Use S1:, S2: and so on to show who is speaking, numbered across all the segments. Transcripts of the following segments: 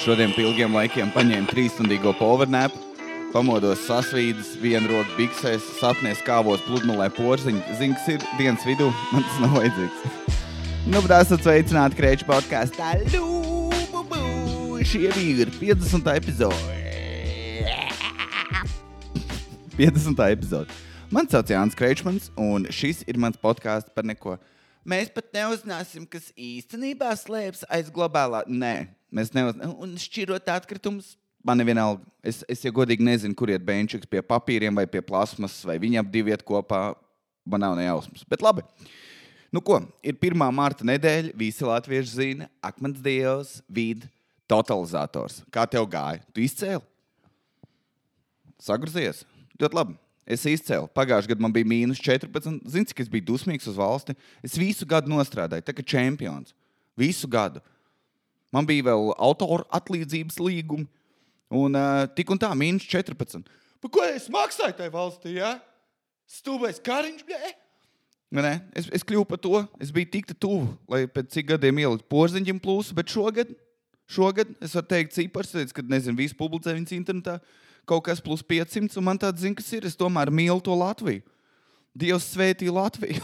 S1: Šodien pie ilgiem laikiem paņēmu trīsstundīgo powernapu, pamodos sasvīdis, vienu roku biksēs, sapnēs kāvos pludmalē porziņu. Zini, kas ir dienas vidū, man tas nav vajadzīgs. Nu, bet esat sveicināti Kreča podkāstā. Šie ir 50. epizode. 50. epizode. Man sauc Jānis Kreičmans, un šis ir mans podkāsts par neko. Mēs pat neuzzināsim, kas īstenībā slēpjas aiz globālā. Nē, mēs neuzzināsim. Un šķirot atkritumus, man ir vienalga. Es, es jau godīgi nezinu, kur iet benčiks pie papīriem vai pie plasmas, vai viņi ap divi iet kopā. Man nav nejausmas. Bet labi. Nu, ko, ir 1. marta nedēļa, visi latvieši zina, akmens dievs, vidi, totalizators. Kā tev gāja? Tu izcēli? Sagrozies. Ļoti labi. Es izcēlu. Pagājušajā gadā man bija mīnus 14. Zini, cik es biju dusmīgs uz valsti? Es visu gadu strādāju, tā kā čempions. Visu gadu. Man bija vēl autora atlīdzības līgumi. Un uh, tik un tā, mīnus 14. Par ko es maksāju tajā valstī? Ja? Stūbais kariņš, blē! Ne? Es, es kļuvu par to. Es biju tik tuvu, lai pēc cik gadiem ielikt porziņģim plūsu, bet šogad, šogad es varu teikt, cipars, kad nezinu, visu publicē viņas internetā, kaut kas plus 500, un man tāds zina, kas ir. Es tomēr mīlu to Latviju. Dievs svētīja Latviju.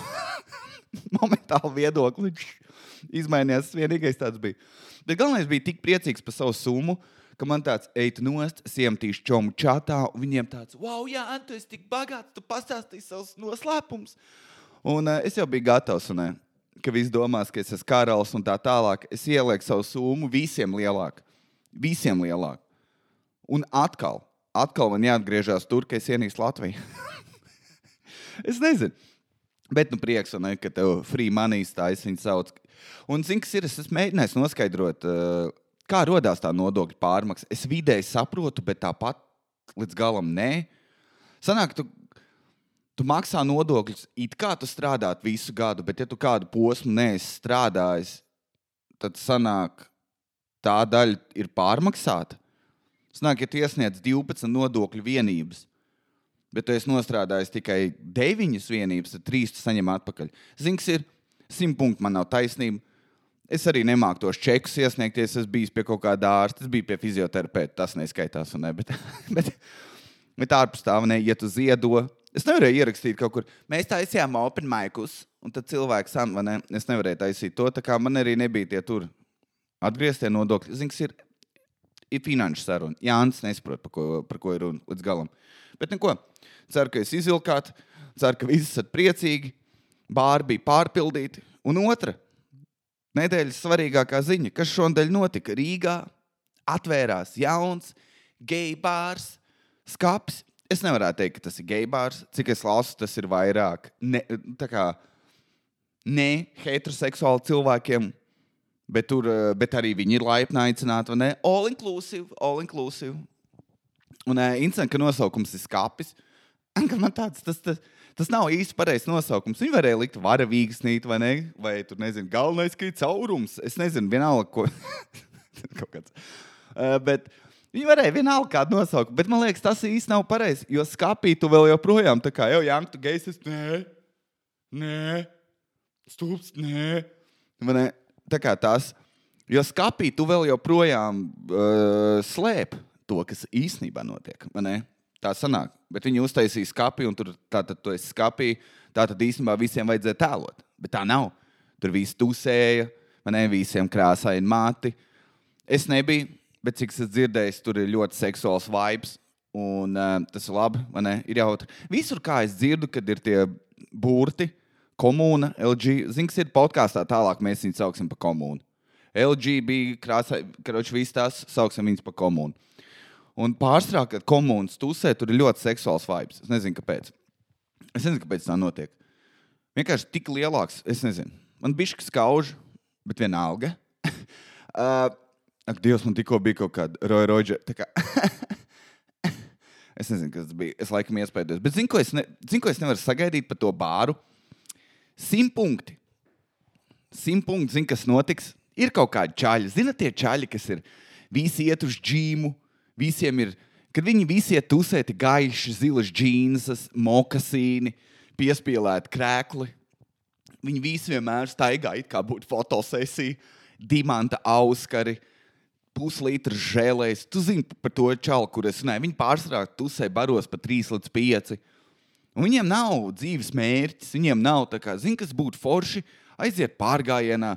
S1: Momentāli viedokli izmainījās. Tas vienīgais tāds bija. Bet galvenais bija tik priecīgs par savu summu, man tāds eit nost, siemtīšu čomu čatā, un viņiem tāds, wow, jā, tu esi tik bagāts, tu pastāstīji savus noslēpumus. Un uh, es jau biju gatavs, un, uh, ka viss domās, ka es esmu karalis un tā tālāk. Es ielieku savu summu visiem lielāku. Visiem lielāku. Un atkal, atkal man jāatgriežas tur, ka es ienīstu Latviju. es nezinu. Bet, nu, prieks, un, ka tev free money stājas viņa sauc. Un, zini, kas ir, es esmu mēģinājis noskaidrot, uh, kā radās tā nodokļu pārmaksa. Es vidēji saprotu, bet tāpat līdz galam nē. Sanāk, tu tu maksā nodokļus, it kā tu strādātu visu gadu, bet ja tu kādu posmu neesi strādājis, tad sanāk, tā daļa ir pārmaksāta. Sanāk, ja tu iesniedz 12 nodokļu vienības, bet tu esi nostrādājis tikai 9 vienības, tad 3 tu saņem atpakaļ. Zini, kas ir 100 punkti, man nav taisnība. Es arī nemāku tos čekus iesniegties. Es biju pie kaut kāda ārsta, es biju pie fizioterapeita. Tas neskaitās, ne, bet, bet, bet ārpus tā, ne, ja tu ziedo, Es nevarēju ierakstīt kaut kur. Mēs taisījām open maikus, un tad cilvēks san, ne? Es nevarēju taisīt to, tā kā man arī nebija tie tur atgrieztie nodokļi. Zini, kas ir, ir finanšu saruna. Jānis nesaprot, par ko, par ko ir runa līdz galam. Bet neko. Ceru, ka jūs izvilkāt, ceru, ka visi esat priecīgi, bāri bija pārpildīti. Un otra nedēļas svarīgākā ziņa, kas šonadēļ notika Rīgā, atvērās jauns geju bārs, skats es nevaru teikt, ka tas ir geibārs. Cik es lasu, tas ir vairāk ne, kā, ne heteroseksuāli cilvēkiem. Bet, tur, eh, bet arī viņi ir laipni aicināti. All inclusive, all inclusive. Un uh, interesanti, ka nosaukums ir skāpis. Man tāds, tas, tas, tas nav īsti pareizs nosaukums. Viņi varēja likt varavīgsnīt, vai ne? Vai tur nezinu, galvenais, ir caurums. Es nezinu, vienalga, ko. Kaut kāds. Uh, bet, Viņi varēja vienalga kādu nosaukt, bet man liekas, tas īsti nav pareizi. Jo skāpī tu vēl joprojām tā kā jau Janka, tu gejs, es nē, nē, stūps, nē. nē. Tā kā tas, jo skāpī tu vēl joprojām uh, slēp to, kas īstenībā notiek. Tā sanāk. Bet viņi uztaisīja skāpī, un tur tātad tu esi skāpī. Tā tad īstenībā visiem vajadzēja tēlot. Bet tā nav. Tur viss tusēja, man ne visiem krāsaini māti. Es nebiju bet cik es dzirdēju, tur ir ļoti seksuāls vibes. Un, uh, tas ir labi, man ir jautri. Visur, kā es dzirdu, kad ir tie burti, komūna, LG. Zinu, kas ir podkāstā, tālāk mēs viņu sauksim par komūnu. LG bija krāsa, karoči, viss tās sauksim viņus par komūnu. Un pārstrā, kad komunas tusē, tur ir ļoti seksuāls vibes. Es nezinu, kāpēc. Es nezinu, kāpēc tā notiek. Vienkārši tik lielāks, es nezinu. Man bija šis skauž, bet vienalga. uh, Ak, Dievs, man tikko bija kaut kāda roja roģa. Kā... es nezinu, kas tas bija. Es laikam iespējos. Bet zinu, ko es, ne... zinu, ko es nevaru sagaidīt par to bāru. Simt punkti. Simt punkti, zinu, kas notiks. Ir kaut kādi čaļi. Zinat, tie čaļi, kas ir visi iet uz džīmu, visiem ir, kad viņi visi iet uzsēti gaiši, zilas džīnsas, mokasīni, piespielēti krēkli. Viņi visi vienmēr staigā, it kā būtu fotosesija, dimanta auskari puslītra žēlēs. Tu zini par to čalu, kur es runāju. Viņi pārsvarā tusē baros pa 3 līdz 5. Un viņiem nav dzīves mērķis, viņiem nav tā kā, zini, kas būtu forši, aiziet pārgājienā,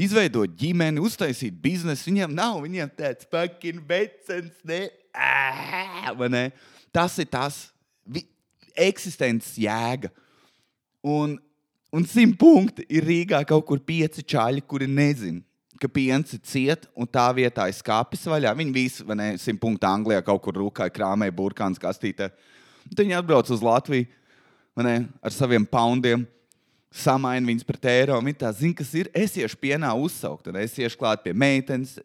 S1: izveidot ģimeni, uztaisīt biznesu. Viņiem nav, viņiem tāds fucking vecens, ne? Ā, ne? Tas ir tas, vi, eksistences jēga. Un, un simt punkti ir Rīgā kaut kur pieci čaļi, kuri nezina, ka piens ir ciet, un tā vietā ir skāpis vaļā. Viņi visi, vai ne, simt punkti Anglijā kaut kur rūkāja, krāmēja burkāns kastītē. Tad viņi atbrauc uz Latviju ne, ar saviem poundiem. Samaini viņas pret eiro. Viņa tā zina, kas ir. Es iešu pienā uzsaukt, un es iešu klāt pie meitenes,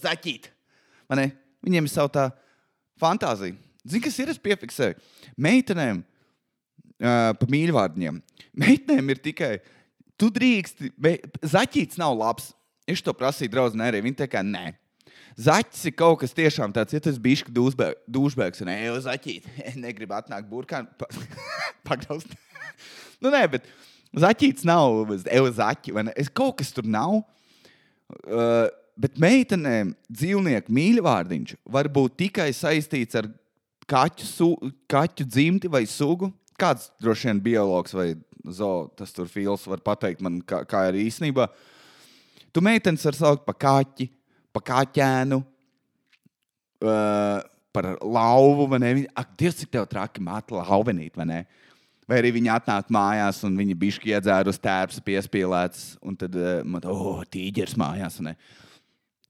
S1: zaķīt. Viņiem ir sava tā fantāzija. Zini, kas ir? Es piefiksēju. Meitenēm uh, pa mīļvārdiem. Meitenēm ir tikai. Tu drīksti, zaķīts nav labs. Es to prasīju draudzenei arī. Viņa teica, nē. Zaķis ir kaut kas tiešām tāds, ja tas bija dušbēgs un eju zaķīt. Negribu atnākt burkānu. Pagraust. nu, nē, bet zaķīts nav eju zaķi. Es kaut kas tur nav. Uh, bet meitenēm dzīvnieku mīļvārdiņš var būt tikai saistīts ar kaķu, su, kaķu dzimti vai sugu. Kāds droši vien biologs vai zoo, tas tur fils var pateikt man, kā, kā ir īstenībā. Tu meitenes var saukt par kaķi pa kaķēnu, uh, par lauvu. Ak, Dievs, cik tev traki māte lauvenīt, vai ne? Vai arī viņi atnāk mājās un viņi bišķi iedzēra uz tērps, piespielēts, un tad uh, man tā, oh, tīģers mājās. Ne?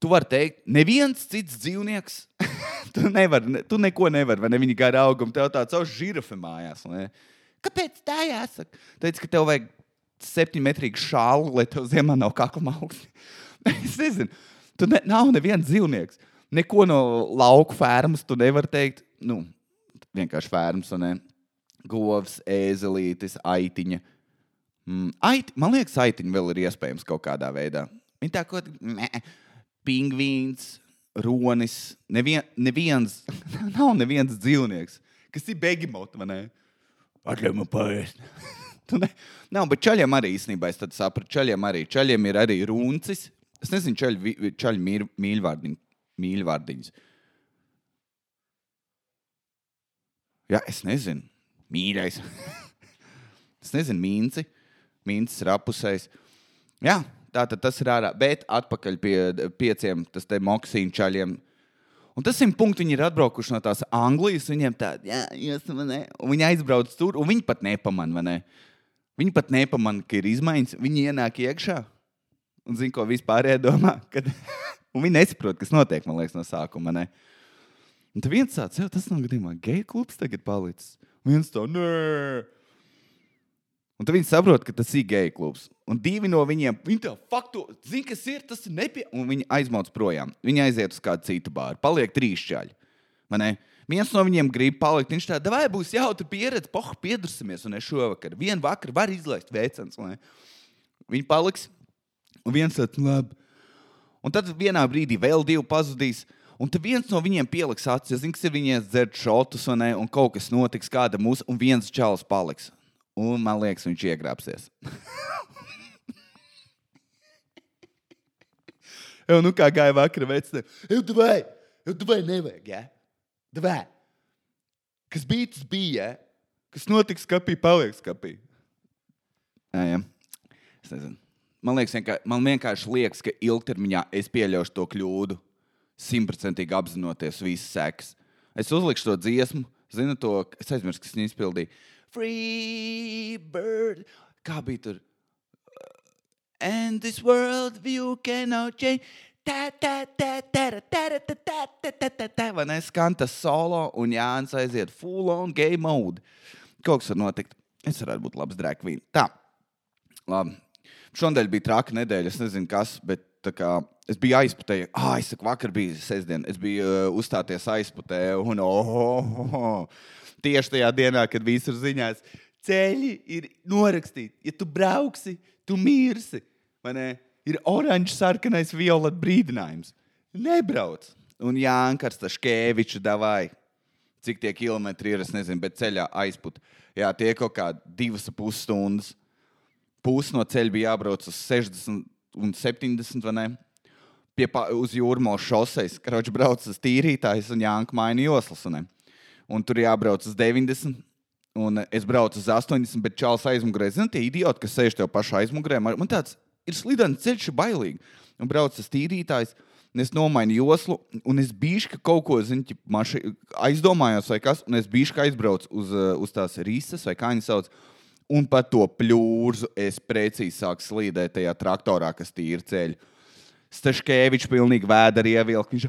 S1: Tu vari teikt, neviens cits dzīvnieks. tu, nevar, ne, tu neko nevari, vai ne? Viņi gara augam, tev tāds savs žirafe mājās. Ne? Kāpēc tā jāsaka? Teic, ka tev vajag septiņmetrīgu šālu, lai tev ziemā nav kakla augsts. es nezinu. Tu ne, nav neviens dzīvnieks. Neko no lauku fermas tu nevari teikt. Nu, vienkārši fermas, ne? Govs, ēzelītis, aitiņa. Mm, ait, man liekas, aitiņa vēl ir iespējams kaut kādā veidā. Viņa tā kā pingvīns, ronis. Nevien, neviens, nav neviens dzīvnieks, kas ir begimots, vai ne? Atļauj man ne, nav, bet čaļiem arī īstenībā es sapratu. Čaļiem arī. Čaļiem ir arī runcis, Es nezinu, čaļi mīļ, mīļvārdiņ, mīļvārdiņas. Jā, es nezinu. Mīļais. es nezinu, mīnci. Mīncis ir apusējis. Jā, tā tad tas ir ārā. Bet atpakaļ pie pieciem, moksīnu čaļiem. Un tas simt punkti viņi ir atbraukuši no tās Anglijas. Viņiem tāda, jā, jūs manē. Un viņi aizbrauc tur, un viņi pat nepamanā, vai ne? Viņi pat nepamanā, ka ir izmaiņas. Viņi ienāk iekšā un zina, ko vispār iedomā. Kad... un viņi nesaprot, kas notiek, man liekas, no sākuma. Ne? Un tad viens jau tas nav gadījumā, geju klubs tagad palicis. Viens to nē. Un tad viņi saprot, ka tas ir geju klubs. Un divi no viņiem, viņi tā faktu, zina, kas ir, tas ir nepie... Un viņi aizmauc projām. Viņi aiziet uz kādu citu bāru. Paliek trīs čaļi. Viens no viņiem grib palikt. Viņš tā, vai būs jautra pieredze, poh, piedursimies. Un es šovakar, vienu vakaru var izlaist veicams. Viņi paliks, Un viens tāds - labi. Un tad vienā brīdī vēl divi pazudīs. Un tad viens no viņiem pieliks acis, zina, kas ir viņiem dzert šotus, un, un kaut kas notiks, kāda mūsu, un viens čalis paliks. Un man liekas, viņš iegrābsies. jau nu kā gāja vakarā vecā. Jau tu vai, jau tu vai nevajag, ja? Davai. Kas bija, tas bija, ja? Kas notiks skapī, paliek skapī. Jā, jā. Es nezinu. Man, liekas, vienkār, man vienkārši liekas, ka ilgtermiņā es pieļaušu to kļūdu, simtprocentīgi apzinoties visas sekas. Es uzlikšu to dziesmu, zinu to, es aizmirsu, kas viņa izpildīja. Free bird, kā bija tur? And this world view cannot change. Tā, tā, tā, tā, tā, tā, tā, tā, tā, tā, tā, vai ne? Skan tas solo, un Jānis aiziet full on game mode. Kaut kas var notikt. Es varētu būt labs drag queen. Tā, labi. Šonadēļ bija traka nedēļa, es nezinu, kas, bet kā, es biju aizputējis. Ah, es saku, vakar bija sestdiena. Es biju uh, uzstāties aizputē, un oh, oh, oh. tieši tajā dienā, kad viss ir ziņās, ceļi ir norakstīti. Ja tu brauksi, tu mirsi. Ir oranžs, sarkanais, violets brīdinājums. Nebrauc. Un Jānis Taškevičs davāja. Cik tie kilometri ir, es nezinu, bet ceļā aizput. Jā, tie kaut kā divas pusstundas pusi no ceļa bija jābrauc uz 60 un 70. Pie, pa- uz jūrmālas šoseis. Kroč brauc uz tīrītājs un Jānka maina joslas. Un, un tur jābrauc uz 90. Un es braucu uz 80, bet čāls aizmugurē. Zini, tie idioti, kas sēž tev pašā aizmugurē, man tāds ir slidens ceļš, bailīgi. Un brauc uz tīrītājs. un Es nomainu joslu, un es biju ka kaut ko zinu, maši, aizdomājos, vai kas, un es biju ka aizbraucu uz, uz tās rīsas, vai kā viņi sauc. Un pat to pļūrzu es precīzi sāku slīdēt tajā traktorā, kas tīra ceļu. Staškēvičs pilnīgi vēdā ievilka. Viņš,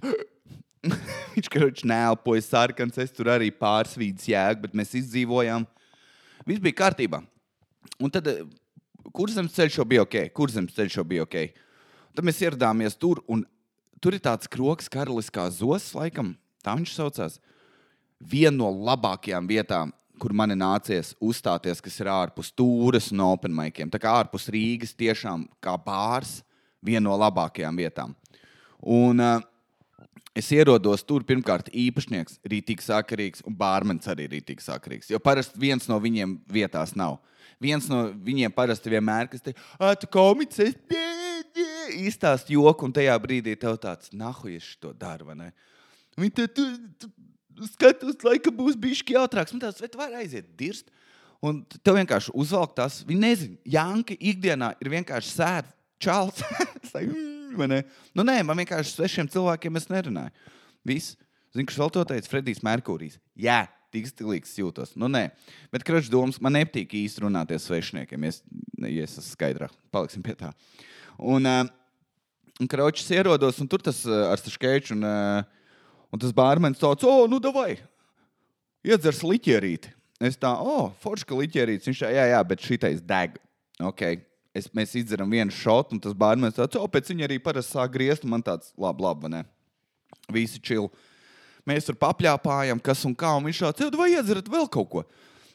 S1: viņš kaut neelpoja sarkans, es tur arī pārsvīdis jēgu, bet mēs izdzīvojām. Viss bija kārtībā. Un tad eh, kurzems ceļš jau bija ok. Kurzems ceļš jau bija ok. Tad mēs ieradāmies tur, un tur ir tāds kroks, karaliskā zos, laikam, tā viņš saucās. Viena no labākajām vietām, kur man nācies uzstāties, kas ir ārpus stūres un open maikiem. Tā kā ārpus Rīgas tiešām kā bārs, viena no labākajām vietām. Un uh, es ierodos tur, pirmkārt, īpašnieks rītīgi sakarīgs, un bārmenis arī rītīgi sakarīgs. Jo parasti viens no viņiem vietās nav. Viens no viņiem parasti vienmēr, kas te ir, komiks, izstāst joku, un tajā brīdī tev tāds nahujies to daru? Viņi te tu, tu, skatos, laika būs bijis jautrāks. Man tāds, vai tu vari aiziet dirst? Un tev vienkārši uzvelk tas, viņi nezina. Janka ikdienā ir vienkārši sēž čāls. Es tā, "Mm", vai ne? nu, nē, man vienkārši svešiem cilvēkiem es nerunāju. Viss. Zini, kurš vēl to teica? Fredijs Merkūrijs. Jā, tik stilīgs jūtos. Nu, nē, bet krāšņs domas man nepatīk īsti runāties svešniekiem. Ja es, ja es esmu skaidrā, paliksim pie tā. Un, uh, un krāšņs ierodos, un tur tas uh, ar skēču, un, uh, un tas bārmenis teica, o, nu, davai, iedzers liķierīti. Es tā, o, forši, ka liķierītis. Viņš tā, jā, jā, bet šitais deg. Okay. Es, mēs izdzeram vienu šotu, un tas bērns tāds, pēc viņa arī parasti sāk griezt, un man tāds, labi, labi, ne? Visi čili. Mēs tur papļāpājam, kas un kā, un viņš tāds, vai iedzerat vēl kaut ko?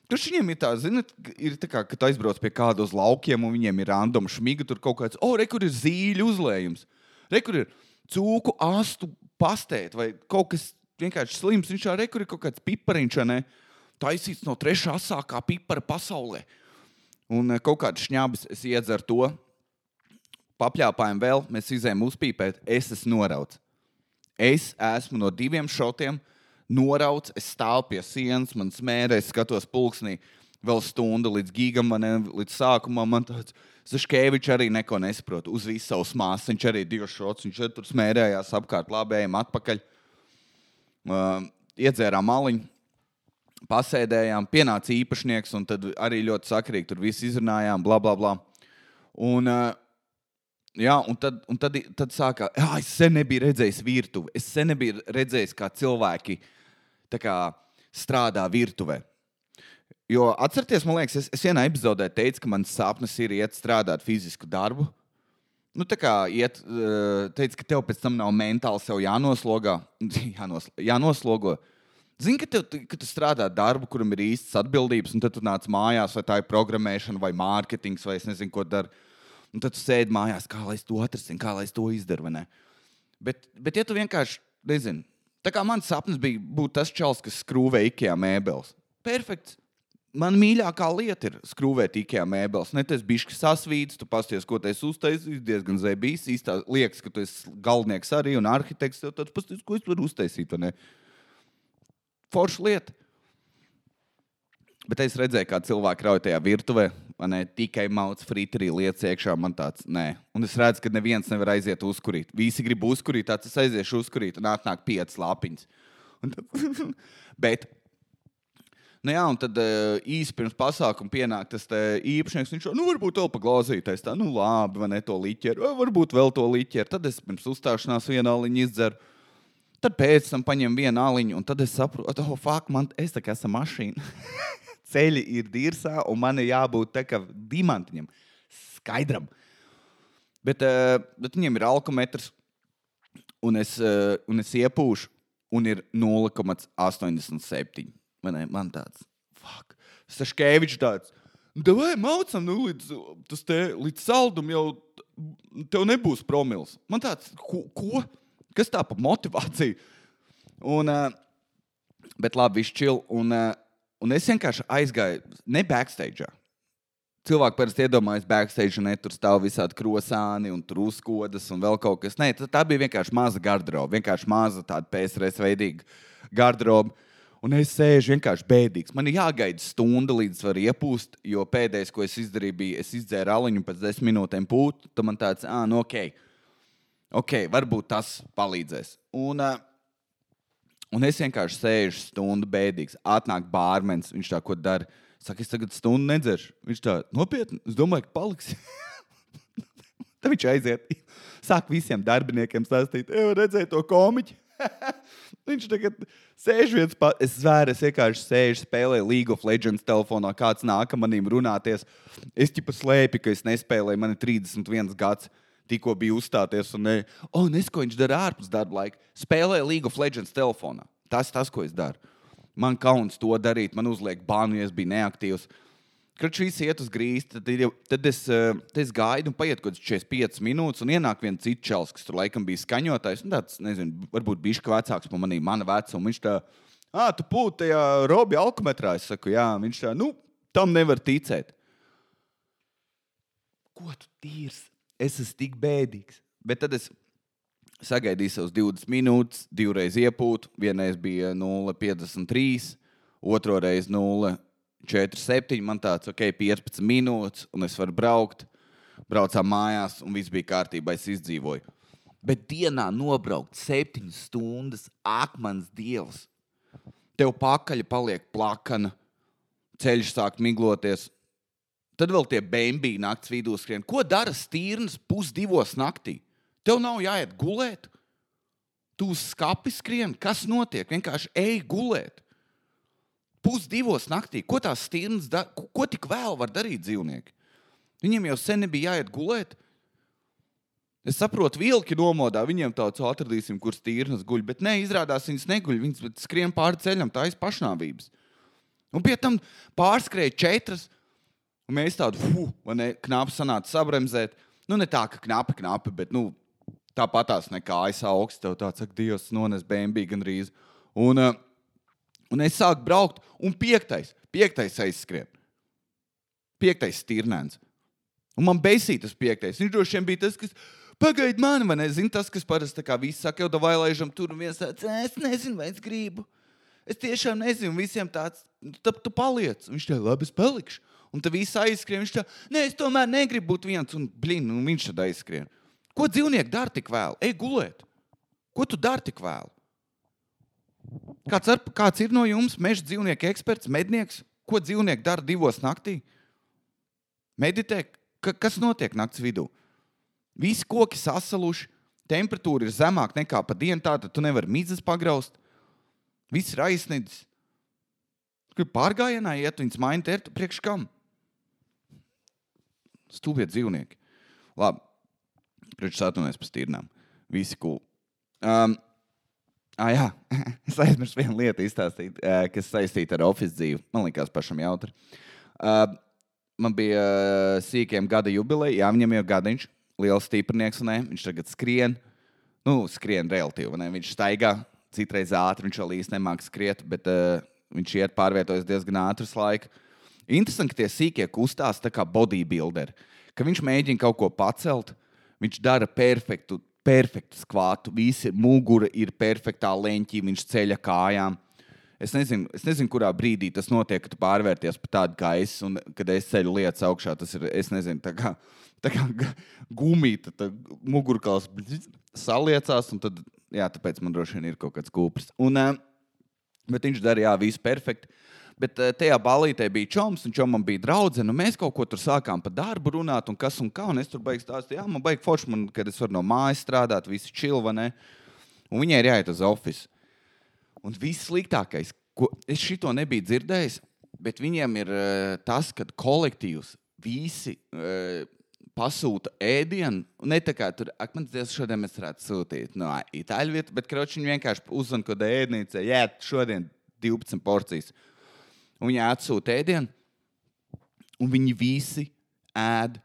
S1: Tur viņiem ir tā, zinot, ir tā kā, kad aizbrauc pie kāda uz laukiem, un viņiem ir random šmiga, tur kaut kāds, o, re, kur ir zīļu uzlējums, re, kur ir cūku astu pastēt, vai kaut kas vienkārši slims, viņš tā, re, kur ir kaut kāds pipariņš, ne? Taisīts no trešā asākā pipara pasaulē. Un eh, kaut kāds šņābis es iedzeru to, papļāpājam vēl, mēs izējām uzpīpēt, es esmu norauts. Es esmu no diviem šotiem norauts, es stāvu pie sienas, man smērē, es skatos pulksnī. Vēl stundu līdz gigam, man, līdz sākumam, man tāds Zaškevičs arī neko nesaprot. Uz visu savu māsu, viņš arī divas šots, viņš tur smērējās apkārt, labējām atpakaļ. Uh, iedzērām maliņu, pasēdējām, pienāca īpašnieks, un tad arī ļoti sakrīgi tur viss izrunājām, bla, bla, bla. Un, uh, Jā, un tad, un tad, tad sākās, ah, es sen nebiju redzējis virtuvi. Es sen nebiju redzējis, kā cilvēki kā, strādā virtuvē. Jo atcerieties, man liekas, es, es vienā epizodē teicu, ka mans sapnis ir iet strādāt fizisku darbu. Nu, tā kā iet, eh, teica, ka tev pēc tam nav mentāli jānoslogā, jānos, jānoslogo. Zini, ka, tev, ka tu strādā darbu, kuram ir īstas atbildības, un tad tu nāc mājās, vai tā ir programmēšana, vai mārketings, vai es nezinu, ko dari. Un tad tu sēdi mājās, kā lai es to atrisinu, kā lai es to izdaru. Bet, bet, ja tu vienkārši, nezini, tā kā mans sapnis bija būt tas čels, kas skrūvē IKEA mēbeles. Perfekts. Man mīļākā lieta ir skrūvēt IKEA mēbeles. Ne tas bija sasvīts, tu pasties, ko tas uztaisījis. Diezgan zebīs. Īstā liekas, ka tu esi galvenieks arī un arhitekts. Tad tu pasties, ko es varu uztaisīt. ne? Forša lieta. Bet es redzēju, kā cilvēki rauj tajā virtuvē, ne? Tikai mauts frīterī lietas iekšā. Man tāds, nē. Un es redzu, ka neviens nevar aiziet uzkurīt. Visi grib uzkurīt, tad es aiziešu uzkurīt un atnāk piecas lapiņas. Bet Nu jā, un tad uh, īsi pirms pasākuma pienāk tas īpašnieks. Viņš jau, nu, varbūt vēl paglāzīties. Tā, nu, labi, vai ne to liķeru, vai varbūt vēl to liķeru. Tad es pirms uzstāšanās vienu aliņu izderu. Tad pēc tam paņem vienu aliņu, un tad es saprotu, oh, fuck, man es tā kā esmu mašīna. Ceļi ir dirzā, un man ir jābūt tā kā diamantiņam, skaidram. Bet, uh, bet viņiem ir alkometrs, un es, uh, un es iepūšu, un ir 0,87. Man, ne, man tāds, fuck, Saškevičs tāds. Nu, vai mācām, nu, līdz, tas te, līdz saldum jau tev nebūs promils. Man tāds, ko? ko? Kas tā par motivāciju? Un, uh, bet labi, viņš čil. Un, uh, un es vienkārši aizgāju, ne backstage. cilvēki parasti iedomājas backstage, un ne, tur stāv visādi krosāni un tur uzkodas un vēl kaut kas. Nē, tā bija vienkārši maza garderoba, vienkārši maza tāda PSRS veidīga garderoba. Un es sēžu vienkārši bēdīgs. Man ir jāgaida stunda, līdz var iepūst, jo pēdējais, ko es izdarīju, bija, es izdzēru aliņu pēc desmit minūtēm pūt. Tad man tāds, ah, nu ok, ok, varbūt tas palīdzēs. Un, uh, un es vienkārši sēžu stundu bēdīgs. Atnāk bārmenis, viņš tā ko dara. Saka, es tagad stundu nedzeršu. Viņš tā nopietni, es domāju, ka paliks. Tad viņš aiziet. Sāk visiem darbiniekiem stāstīt, ej, redzēju to komiķi. Viņš tagad sēž viens pats. Es zvēru, es vienkārši sēžu, spēlēju League of Legends telefonā. Kāds nāk manim runāties. Es tikai slēpju, ka es nespēlēju. Man ir 31 gads. Tikko bija uzstāties, un ne, oh, nes, ko viņš dara ārpus darba laika. Spēlēju League of Legends telefonā. Tas tas, ko es daru. Man kauns to darīt, man uzliek bānu, ja es biju neaktīvs. Kad šīs iet uz grīzi, tad, tad, es, eh, tad es gaidu, un paiet kaut kāds 45 minūtes, un ienāk viens cits čels, kas tur laikam bija skaņotājs. Tāds, nezinu, varbūt bija viņš vecāks par mani, mana vecuma. Viņš tā, ah, tu pūti tajā robi alkometrā. Es saku, jā, viņš tā, nu, tam nevar ticēt. Ko tu tīrs? Es esmu tik bēdīgs. Bet tad es sagaidīju savus 20 minūtes, divreiz iepūtu. Vienreiz bija 0,53, otru reizi 0,53. 4, 7, man tāds, ok, 15 minūtes, un es varu braukt. Braucām mājās, un viss bija kārtībā, es izdzīvoju. Bet dienā nobraukt 7 stundas, akmens dievs. Tev pakaļ paliek plakana, ceļš sāk migloties. Tad vēl tie bēnbīgi naktas vidū skrien. Ko dara stīrns pusdivos naktī? Tev nav jāiet gulēt. Tu uz skati skrien, kas notiek? Vienkārši ej gulēt pusdivos naktī. Ko tās stirnas dara? Ko, ko tik vēl var darīt dzīvnieki? Viņiem jau sen nebija jāiet gulēt. Es saprotu, vilki nomodā, viņiem tāds atradīsim, kur stīrnas guļ. Bet nē, izrādās viņas neguļ. Viņas skrien pāri ceļam, tā ir pašnāvības. Un pie tam pārskrēja četras, un mēs tādu fuh, ne, knapi sanāca sabremzēt. Nu, ne tā, ka knapi, knapi, bet nu, tāpatās nekā aiz augsts. Tev tāds, ak, Dievs, nones bēnbī gandrīz. Un, uh, Un es sāku braukt, un piektais, piektais aizskrien. Piektais stirnēns. Un man beisīja tas piektais. Viņš droši vien bija tas, kas pagaidi mani, vai ne? Zini, tas, kas parasti tā kā visi saka, jau vai laižam tur un viens tāds, es nezinu, vai es gribu. Es tiešām nezinu, visiem tāds, tad tu paliec. Viņš tā, labi, es palikšu. Un tad viss aizskrien. Viņš tā, nē, es tomēr negribu būt viens. Un, blin, un viņš tad aizskrien. Ko dzīvnieki dara tik vēl? Ej gulēt. Ko tu dari tik vēl? Kāds, ar, kāds ir no jums meža dzīvnieku eksperts, mednieks? Ko dzīvnieki dara divos naktī? Meditē, ka, kas notiek naktas vidū? Visi koki sasaluši, temperatūra ir zemāka nekā pa dienu, tātad tu nevari mizas pagraust. Viss ir aizsniedzis. Kur pārgājienā iet, viņas maina tērtu priekš kam? Stulbie dzīvnieki. Labi, priekš atvainojas par stīrnām. Visi cool. Um, Ah, jā, es aizmirsu vienu lietu izstāstīt, kas saistīta ar oficiālu dzīvi. Man liekas, pašam jautri. Uh, man bija sīkiem gada jubileja, jā, viņam jau gadiņš, liels stiprinieks, un viņš tagad skrien. Nu, skrien relatīvi, ne? viņš staigā, citreiz ātri, viņš vēl īsti nemāks skriet, bet uh, viņš iet pārvietojas diezgan ātrs laika. Interesanti, ka tie sīkie kustās tā kā bodybuilderi, ka viņš mēģina kaut ko pacelt, viņš dara perfektu perfektu skvātu, visi mugura ir perfektā leņķī, viņš ceļa kājām. Es nezinu, es nezinu, kurā brīdī tas notiek, kad pārvērties par tādu gaisu, un kad es ceļu lietas augšā. Tas ir, es nezinu, tā kā, tā kā gumija, tad mugurkauls saliecās, un tad, jā, tāpēc man droši vien ir kaut kāds kūpris. Un, bet viņš darīja visu perfekti. Bet eh, tajā balītē bija čoms, un čomam bija draudzene. Mēs kaut ko tur sākām par darbu runāt, un kas un kā. Un es tur beigās stāstīju, jā, man baigi forši, man, kad es varu no mājas strādāt, visi čilva. Ne? Un viņai ir jāiet uz oficiālu. Un viss sliktākais, ko es šito nebiju dzirdējis, bet viņiem ir uh, tas, ka kolektīvs visi. Uh, pasūta ēdienu. Ne tā kā tur, ak, man tas šodien mēs varētu sūtīt no itāļu vietas, bet kročiņi vienkārši uzzina, ko ēdnīca. Jā, šodien 12 porcijas un viņi atsūta ēdienu, un viņi visi ēd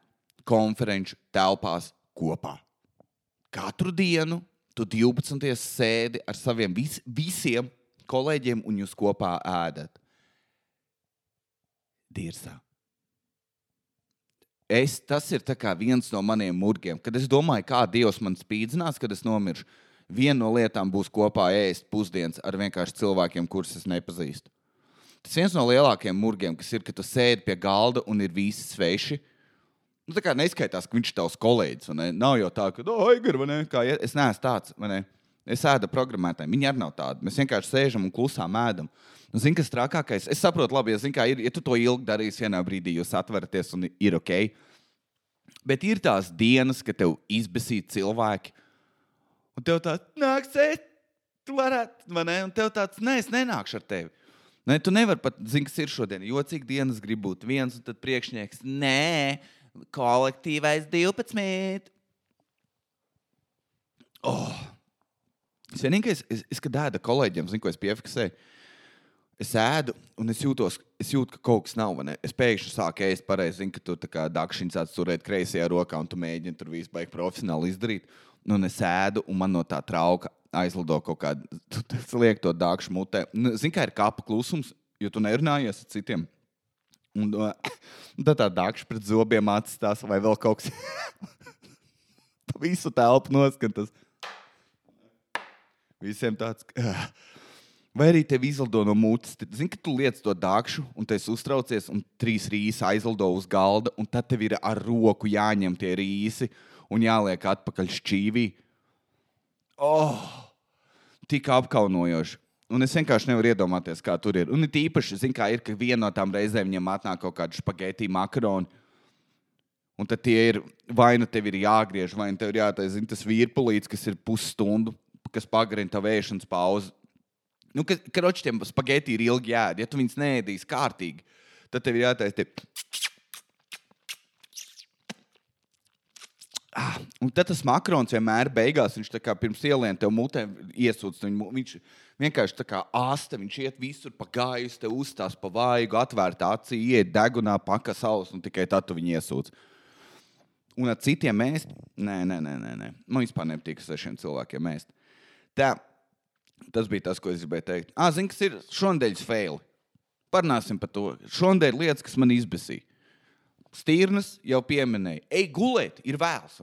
S1: konferenču telpās kopā. Katru dienu tu 12. sēdi ar saviem vis, visiem kolēģiem, un jūs kopā ēdat. Dirsā. es, tas ir viens no maniem murgiem. Kad es domāju, kā Dievs man spīdzinās, kad es nomiršu, viena no lietām būs kopā ēst pusdienas ar vienkārši cilvēkiem, kurus es nepazīstu. Tas viens no lielākajiem murgiem, kas ir, kad tu sēdi pie galda un ir visi sveši. Nu, tā kā neskaitās, ka viņš ir tavs kolēģis. Nav jau tā, ka, oh, Aigar, vai ne? Kā, es neesmu tāds. vai ne? Es ēdu programmētājiem. Viņi arī nav tādi. Mēs vienkārši sēžam un klusām ēdam. Nu, Zini, kas trakākais? Es saprotu, labi, ja, zini, kā ir, ja tu to ilgi darīsi, vienā brīdī jūs atveraties un ir ok. Bet ir tās dienas, kad tev izbēsīja cilvēki, un tev tāds nāks, ēt, tu varētu, vai ne? Un tev tāds, nē, es nenākšu ar tevi. Nē, tu nevari pat, zini, kas ir šodien. Jocīgi dienas grib būt viens, un tad priekšnieks, nē, kolektīvais 12. Oh. Es vienīgais, es, es kad ēdu kolēģiem, zinu, ko es piefiksēju. Es ēdu, un es jūtos, es jūtu, ka kaut kas nav. ne? Es pēkšņi sāku ēst pareizi, zinu, ka tu tā kā dakšiņš tāds turēt kreisajā rokā, un tu mēģini tur visu baigi profesionāli izdarīt. Nu, un es ēdu, un man no tā trauka aizlido kaut kāda, tu tu liek to dākšu mutē. Nu, Zini, kā ir kapa klusums, jo tu nerunājies ar citiem. Un, uh, tad tā dākša pret zobiem atstās, vai vēl kaut kas. Visu telpu noskan tas. Visiem tāds. "Ah." Vai arī tev izlido no mutes? Zini, ka tu liec to dākšu, un tu uztraucies, un trīs rīsi aizlido uz galda, un tad tev ir ar roku jāņem tie rīsi un jāliek atpakaļ šķīvī. Oh, tik apkaunojoši. Un es vienkārši nevaru iedomāties, kā tur ir. Un it īpaši, zini, kā ir, ka viena no tām reizēm viņam atnāk kaut kāda spagetti makaroni. Un tad tie ir, vai nu tev ir jāgriež, vai nu tev ir jātaisa tas vīrpulīts, kas ir pusstundu, kas pagarina tavu ēšanas pauzi. Nu, tiem spagetti ir ilgi jāēd. Ja tu viņus neēdīsi kārtīgi, tad tev ir jātaisa tie. Ah, un tad tas makrons vienmēr beigās, viņš kā pirms ielien tev mutē iesūdz. Viņ, viņš vienkārši tā kā āsta, viņš iet visur pa gaisu, te uzstās pa vaigu, atvērta acī, iet degunā, paka savus, un tikai tad tu viņu iesūdz. Un ar citiem mēst? Nē, nē, nē, nē. nē. Man vispār nepatīk ar šiem cilvēkiem mēst. Tā, tas bija tas, ko es gribēju teikt. Ah, zini, kas ir šonadēļas faili. Parunāsim par to. Šonadēļ lietas, kas man izbēsīja. Stīrnas jau pieminēja, ej, gulēt, ir vēls.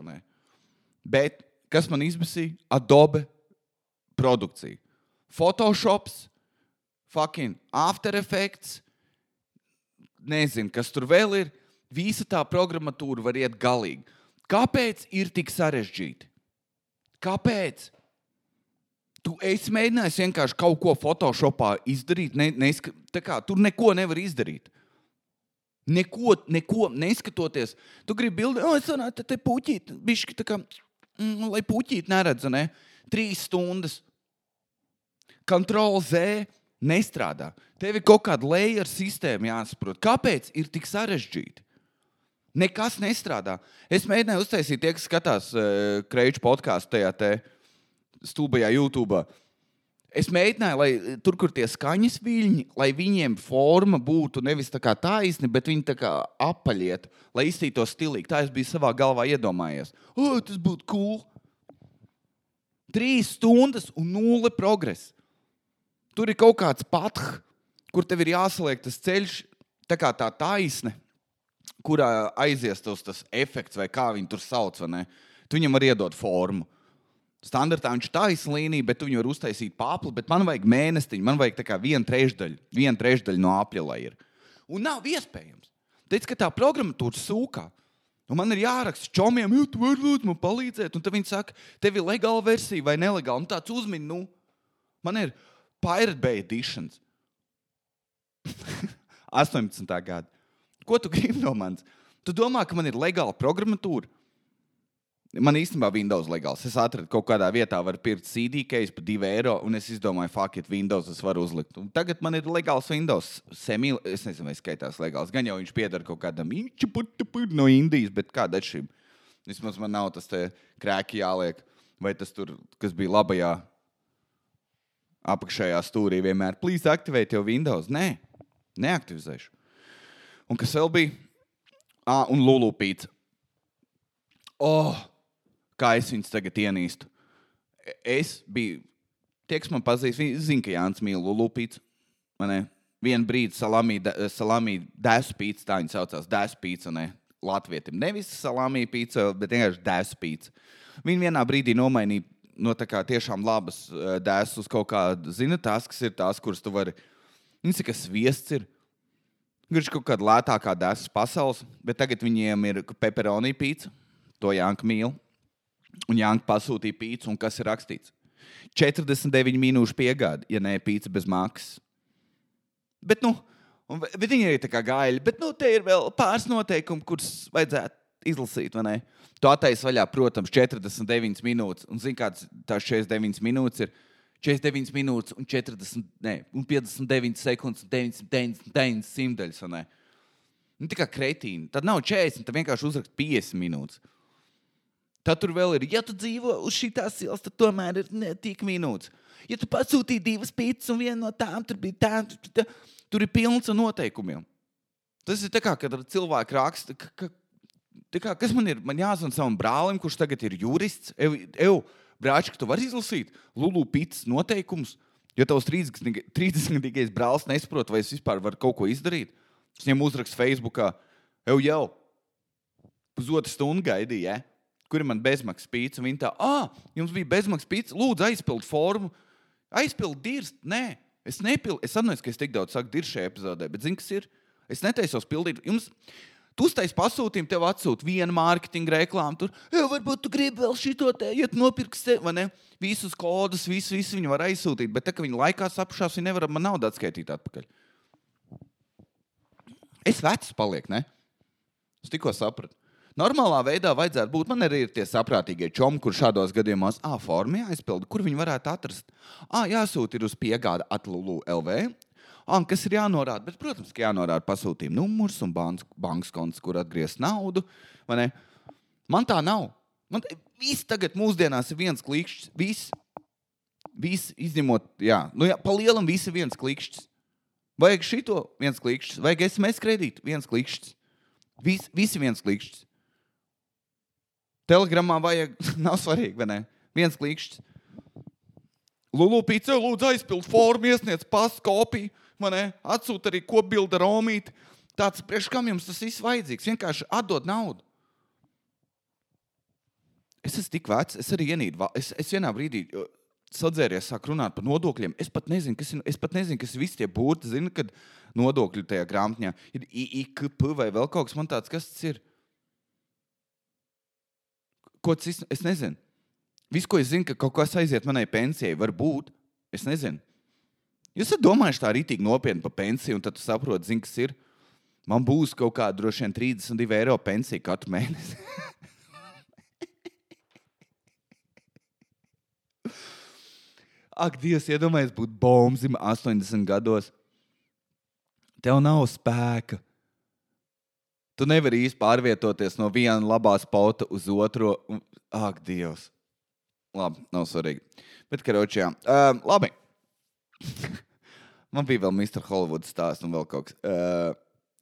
S1: Bet kas man izbēsīja? Adobe produkcija. Photoshops, fucking After Effects, nezinu, kas tur vēl ir. Visa tā programmatūra var iet galīgi. Kāpēc ir tik sarežģīti? Kāpēc? Tu esi mēģinājis vienkārši kaut ko Photoshopā izdarīt. Ne, neska, kā, tur neko nevar izdarīt. Neko, neko neskatoties. Tu gribi bildi, oh, es varētu te puķīt, bišķi tā kā, mm, lai puķīt neredz, ne? Trīs stundas. Ctrl Z nestrādā. Tev ir kaut kāda layer sistēma jāsaprot. Kāpēc ir tik sarežģīti? Nekas nestrādā. Es mēģināju uztaisīt, tie, kas skatās uh, Kreiča podkāstu tajā stulbajā YouTube. Es mēģināju, lai tur, kur tie skaņas viļņi, lai viņiem forma būtu nevis tā kā taisna, bet viņi tā kā apaļiet, lai izsītos stilīgi. Tā es biju savā galvā iedomājies. O, tas būtu cool. Trīs stundas un nulle progresa. Tur ir kaut kāds pats, kur tev ir jāsaliek tas ceļš, tā kā tā taisne, kurā aizies tas efekts, vai kā viņi tur sauc. Tu viņam var iedot formu. Standartā viņš ir taisnība bet viņu var uztaisīt pāri, bet man vajag mēnesiņu, man vajag tā kā vienu trešdaļu, vienu trešdaļu no apļa, lai ir. Un nav iespējams. Teic, ka tā programmatūra sūkā. Un man ir jāraksta čomiem, jo tu vari lūdzu man palīdzēt. Un tad viņi saka, tev ir legāla versija vai nelegāla. Un tāds uzmin, nu, man ir Pirate Bay editions. 18. gada. Ko tu gribi no manis? Tu domā, ka man ir legāla programmatūra? Man īstenībā Windows legāls. Es atradu kaut kādā vietā, var pirkt CD case par 2 eiro, un es izdomāju, fuck it, Windows es varu uzlikt. Un tagad man ir legāls Windows. Semi, es nezinu, vai skaitās legāls. Gan jau viņš pieder kaut kādam no Indijas, bet kāda ir šim? Vismaz man nav tas krēki jāliek, vai tas tur, kas bija labajā apakšējā stūrī vienmēr. Plīz aktivēt jau Windows. Nē, neaktivizēšu. Un kas vēl bija? Ah, un Lulu pīcis. Oh, kā es viņus tagad ienīstu. Es biju, tie, kas man pazīst, viņi zina, ka Jānis mīl Lulupīts. Vienu brīdi salāmī, salāmī dēspīts, tā viņa saucās, dēspīts, un ne, latvietim. Nevis salāmī pīca, bet vienkārši dēsu pīca. Viņi vienā brīdī nomainīja no tā kā tiešām labas uh, dēsas uz kaut kādu, zina, tās, kas ir tās, kuras tu vari. Viņas ir kas viests. Ir. Ir kaut kāda lētākā dēsas pasaules, bet tagad viņiem ir pepperoni pīca. To Jānis mīl. Un Jānis pasūtīja pīci, un kas ir rakstīts? 49 minūšu piegāde, ja nē, pīci bez maksas. Bet, nu, bet viņi ir tā kā gaļi, bet, nu, te ir vēl pāris noteikumi, kurus vajadzētu izlasīt? Tu attaisno vaļā, protams, 49 minūtes, un zini, kāds tās 49 minūtes ir. 49 minūtes un 40, ne, un 59 sekundes, un 99 simtaļas. Nu, tā kā kretīni. Tad nav 40, tad vienkārši uzrakst 50 minūtes. Tad tur vēl ir, ja tu dzīvo uz šīs ielas, tad tomēr ir ne tik minūtes. Ja tu pasūtīji divas pīcis, un viena no tām tur bija tā, tā, tur ir pilns ar noteikumiem. Tas ir tā kā, kad cilvēki raksta, ka, ka, kā, kas man ir. Man jāzvan savam brālim, kurš tagad ir jurists. Ev, ev, brāčik, tu vari izlasīt Lulu pīcis noteikumus. Ja tavs 30-gadīgais brālis nesaprot, vai es vispār varu kaut ko izdarīt, es viņam uzrakstu Facebookā, jau jau pusotru stundu gaidīju. Ja? Kur man bezmaksas pīcis. Viņa tā, ah, jums bija bezmaksas pīcis, lūdzu, aizpild formu. Aizpild dirst, nē, es nepildu. Es atceros, ka es tik daudz saku dirst šajā epizodē, bet zinu, kas ir. Es netaisos pildīt. Jums, Tu uztaisīji pasūtījumu, tev atsūta viena mārketinga reklāma. Tur jau varbūt tu gribi vēl šito te, ja tu nopirksi vai ne? Visus kodus, visu, visu viņi var aizsūtīt. Bet tā kā viņi laikā sapušās, viņi nevar man naudu atskaitīt atpakaļ. Es vecs palieku, ne? Es tikko sapratu. Normālā veidā vajadzētu būt. Man arī ir tie saprātīgie čomi, kur šādos gadījumos A formā jāizpilda, kur viņi varētu atrast. A, jāsūta uz piegāda atlūlu LV. A, kas ir jānorāda? Bet, protams, ka jānorāda pasūtījuma numurs un bankas konts, kur atgriezt naudu. Man tā nav. Man viss tagad mūsdienās ir viens klikšķis. Viss, viss izņemot, jā, nu, jā pa lielam viss ir viens klikšķis. Vajag šito viens klikšķis, vajag SMS kredītu viens klikšķis. Vis, visi viens klikšķis. Telegramā vajag, nav svarīgi, vai ne? Viens klikšķis. Lulu pīcē, lūdzu, aizpild formu, iesniedz pasu kopiju, vai ne? Atsūta arī kopbildi Romīti. Tāds, priekš kam jums tas viss vajadzīgs? Vienkārši atdod naudu. Es esmu tik vecs, es arī ienīdu. Es, es vienā brīdī sadzēries, sāk runāt par nodokļiem. Es pat nezinu, kas ir, es pat nezinu, kas ir visi tie burti. Zinu, kad nodokļi tajā grāmatā ir IKP vai vēl kaut kas tāds, kas tas ir. Ko tas es nezinu. Viss, ko es zinu, ka kaut kas aiziet manai pensijai, var būt. Es nezinu. Jūs domājuši tā rītīgi nopietni par pensiju, un tad jūs saprotat, zin, kas ir. Man būs kaut kāda droši vien 32 eiro pensija katru mēnesi. Ak, Dievs, iedomājieties, būt bombzim 80 gados. Tev nav spēka Tu nevari īsti pārvietoties no viena labā spauta uz otru. Ak, Dievs! Labi, nav svarīgi. Bet, karoči, jā. Uh, labi. Man bija vēl Mr. Hollywood stāsts un vēl kaut kas. Uh,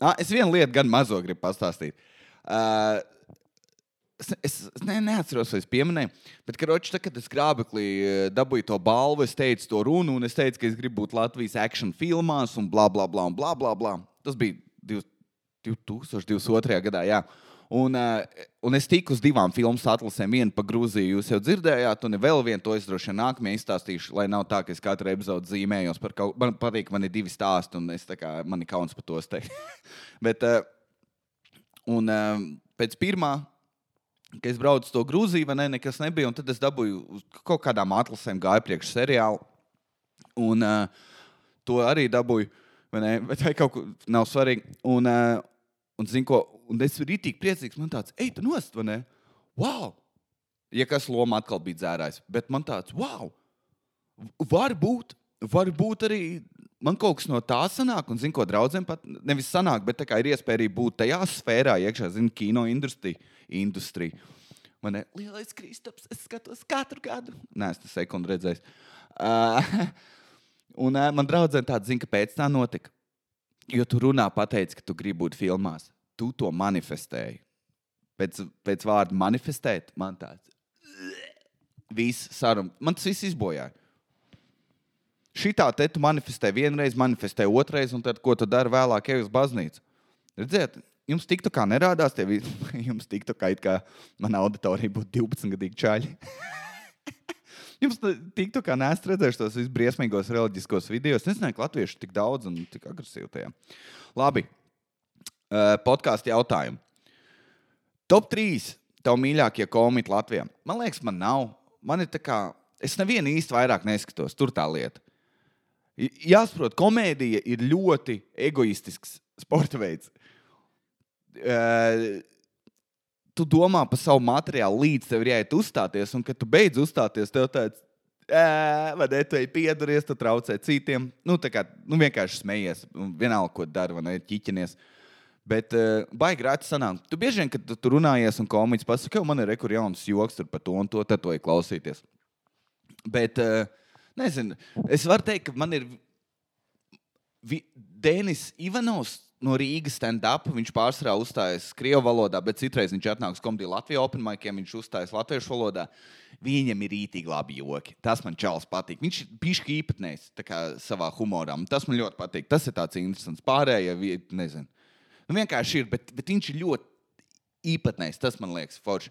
S1: ah, es vienu lietu gan mazo gribu pastāstīt. Uh, es, es ne, neatceros, vai es pieminēju, bet, karoči, tā, kad es grābeklī dabūju to balvu, es teicu to runu, un es teicu, ka es gribu būt Latvijas action filmās un bla, bla, bla, un bla, bla, bla. Tas bija 2022. gadā. Jā. Un, uh, un es tiku uz divām filmu atlasēm. Vienu par Grūziju jūs jau dzirdējāt, un vēl vienu to es droši vien nākamajā izstāstīšu. Lai nav tā, ka es katru epizodi zīmējos par kaut ko. Man patīk, man ir divi stāsti, un es kā, man ir kauns par to teikt. Bet, uh, un uh, pēc pirmā, kad es braucu uz to Grūziju, ne, nekas nebija, tad es dabūju kaut kādām atlasēm, gāju priekš seriālu. Un uh, to arī dabūju. Vai, ne? vai kaut kas nav svarīgi. Un, uh, Un, zin, ko, un es biju rītīgi priecīgs. Man tāds, ej, tu nost, vai ne? Wow! Ja kas loma atkal bija dzērājis. Bet man tāds, wow! Var būt, var būt arī man kaut kas no tā sanāk, un, zinu, ko draugiem pat nevis sanāk, bet ir iespēja arī būt tajā sfērā, iekšā, zinu, kino industrija. industrija. Man ir lielais kristaps, es skatos katru gadu. Nē, es tas sekundi redzēju. Uh, un uh, man draudzene tāda zina, kāpēc tā notika. Jo tu runā, pateici, ka tu gribi būt filmās. Tu to manifestēji. Pēc, pēc vārda manifestēt, man tāds - viss saruna. Man tas viss izbojāja. Šitā te tu manifestē vienreiz, manifestē otrreiz, un tad, ko tu dari vēlāk, ej uz baznīcu. Redziet, jums tiktu kā nerādās, tie vi- jums tiktu kā kā mana auditorija būtu 12 gadīgi čaļi. Jums tiktu kā nesat redzējuši tos visbriesmīgos reliģiskos video. Es nezināju, ka latvieši tik daudz un tik agresīvi tajā. Labi, podkāstu jautājumu. Top 3 tavu mīļākie komiķi Latvijā. Man liekas, man nav. Man ir tā kā, es nevienu īsti vairāk neskatos. Tur tā lieta. Jāsaprot, komēdija ir ļoti egoistisks sporta veids. Uh, tu domā par savu materiālu, līdz tev ir jāiet uzstāties, un kad tu beidz uzstāties, tev tāds. "Ē, Vai ne? Tu ej pieduries, tu traucē citiem. Nu, tā kā nu, vienkārši smejies. Vienalga, ko dari, vai ne? Ķiķinies. Bet uh, baigi rēti sanāk. Tu bieži vien, kad tu, tu runājies un komiķis pasaka, ka man ir rekur jauns joks par to un to, tad to ir klausīties. Bet, uh, nezinu, es varu teikt, ka man ir Vi- Denis Ivanovs no Rīgas stand-up. Viņš pārsvarā uzstājas Krievijas valodā, bet citreiz viņš atnāks komēdijā Latvijas Open Maikiem. Viņš uzstājas latviešu valodā. Viņam ir rītīgi labi joki. Tas man čels patīk. Viņš ir bijis īpatnējs savā humorā. Tas man ļoti patīk. Tas ir tāds interesants. Pārējie, vi- nezinu. Nu, vienkārši ir, bet, bet viņš ir ļoti īpatnējs. Tas man liekas forši.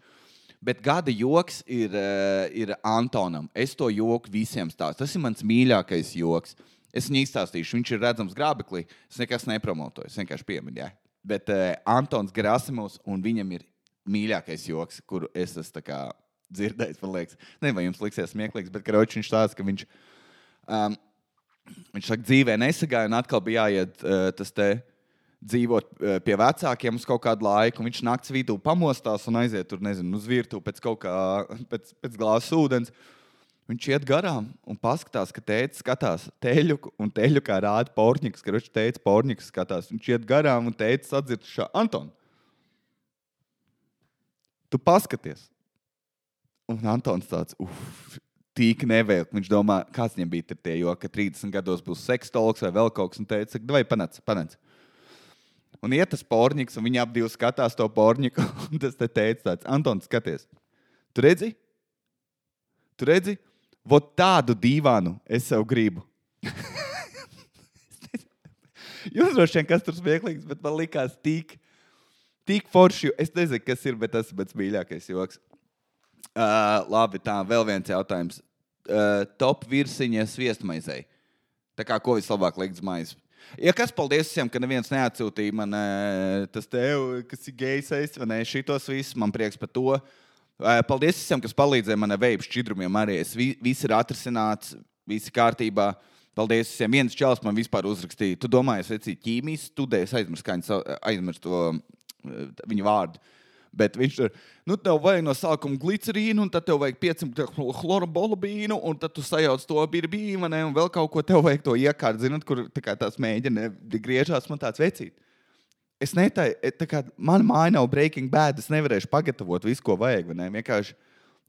S1: Bet gada joks ir, eh, ir Antonam. Es to joku visiem stāstu. Tas ir mans mīļākais joks. Es viņu izstāstīšu. Viņš ir redzams grābeklī. Es nekas nepromotoju. Es vienkārši pieminu. Jā. Bet uh, Antons Grasimovs un viņam ir mīļākais joks, kuru es esmu dzirdējis. Man liekas, nezinu, vai jums liksies smieklīgs, bet Karoči viņš stāsta, ka viņš, um, viņš saka, dzīvē nesagāja un atkal bija jāiet uh, tas te dzīvot uh, pie vecākiem uz kaut kādu laiku. Viņš naktas vidū pamostās un aiziet tur, nezinu, uz virtuvi pēc kaut kā, pēc, pēc glāzes ūdens. Viņš iet garām un paskatās, ka tēvs skatās teļuku, un teļu kā rāda porņiks, ka viņš teica, porņiks skatās. Viņš iet garām un teica, atzird šā Anton. Tu paskaties. Un Antons tāds, uff, tīk nevēl. Viņš domā, kāds viņam bija tie, jo, ka 30 gados būs sekstologs vai vēl kaut kas, un teica, vai panāc, panāc. Un iet tas porniks, un viņi ap divi skatās to porniku, un tas te teica tāds, Antons, skaties, tu redzi? Tu redzi? Vot tādu dīvānu es sev gribu. Jūs droši vien kas tur smieklīgs, bet man likās tik, tik forši. Es nezinu, kas ir, bet tas ir mans mīļākais joks. Uh, labi, tā vēl viens jautājums. Uh, top virsiņa sviestmaizei. Tā kā ko vislabāk likt maizes? Ja kas paldies visiem, ka neviens neatsūtīja man uh, tas tev, kas ir gejs, vai ne? Šitos visus, man prieks par to. Uh, paldies visiem, kas palīdzēja man ar veidu šķidrumiem. Arī es vi, viss ir atrisināts, viss ir kārtībā. Paldies visiem. Viens čels man vispār uzrakstīja. Tu domā, es vecīju ķīmijas studēju, es aizmirsu, aizmirsu to uh, viņa vārdu. Bet viņš tur, nu, tev vajag no sākuma glicerīnu, un tad tev vajag 500 chlorobolabīnu, un tad tu sajauc to birbīnu, un vēl kaut ko tev vajag to iekārt, zinot, kur tā tās mēģina griežās man tāds vecīt. Es netai, tā kā man māja nav breaking bad, es nevarēšu pagatavot visu, ko vajag. Vienkārši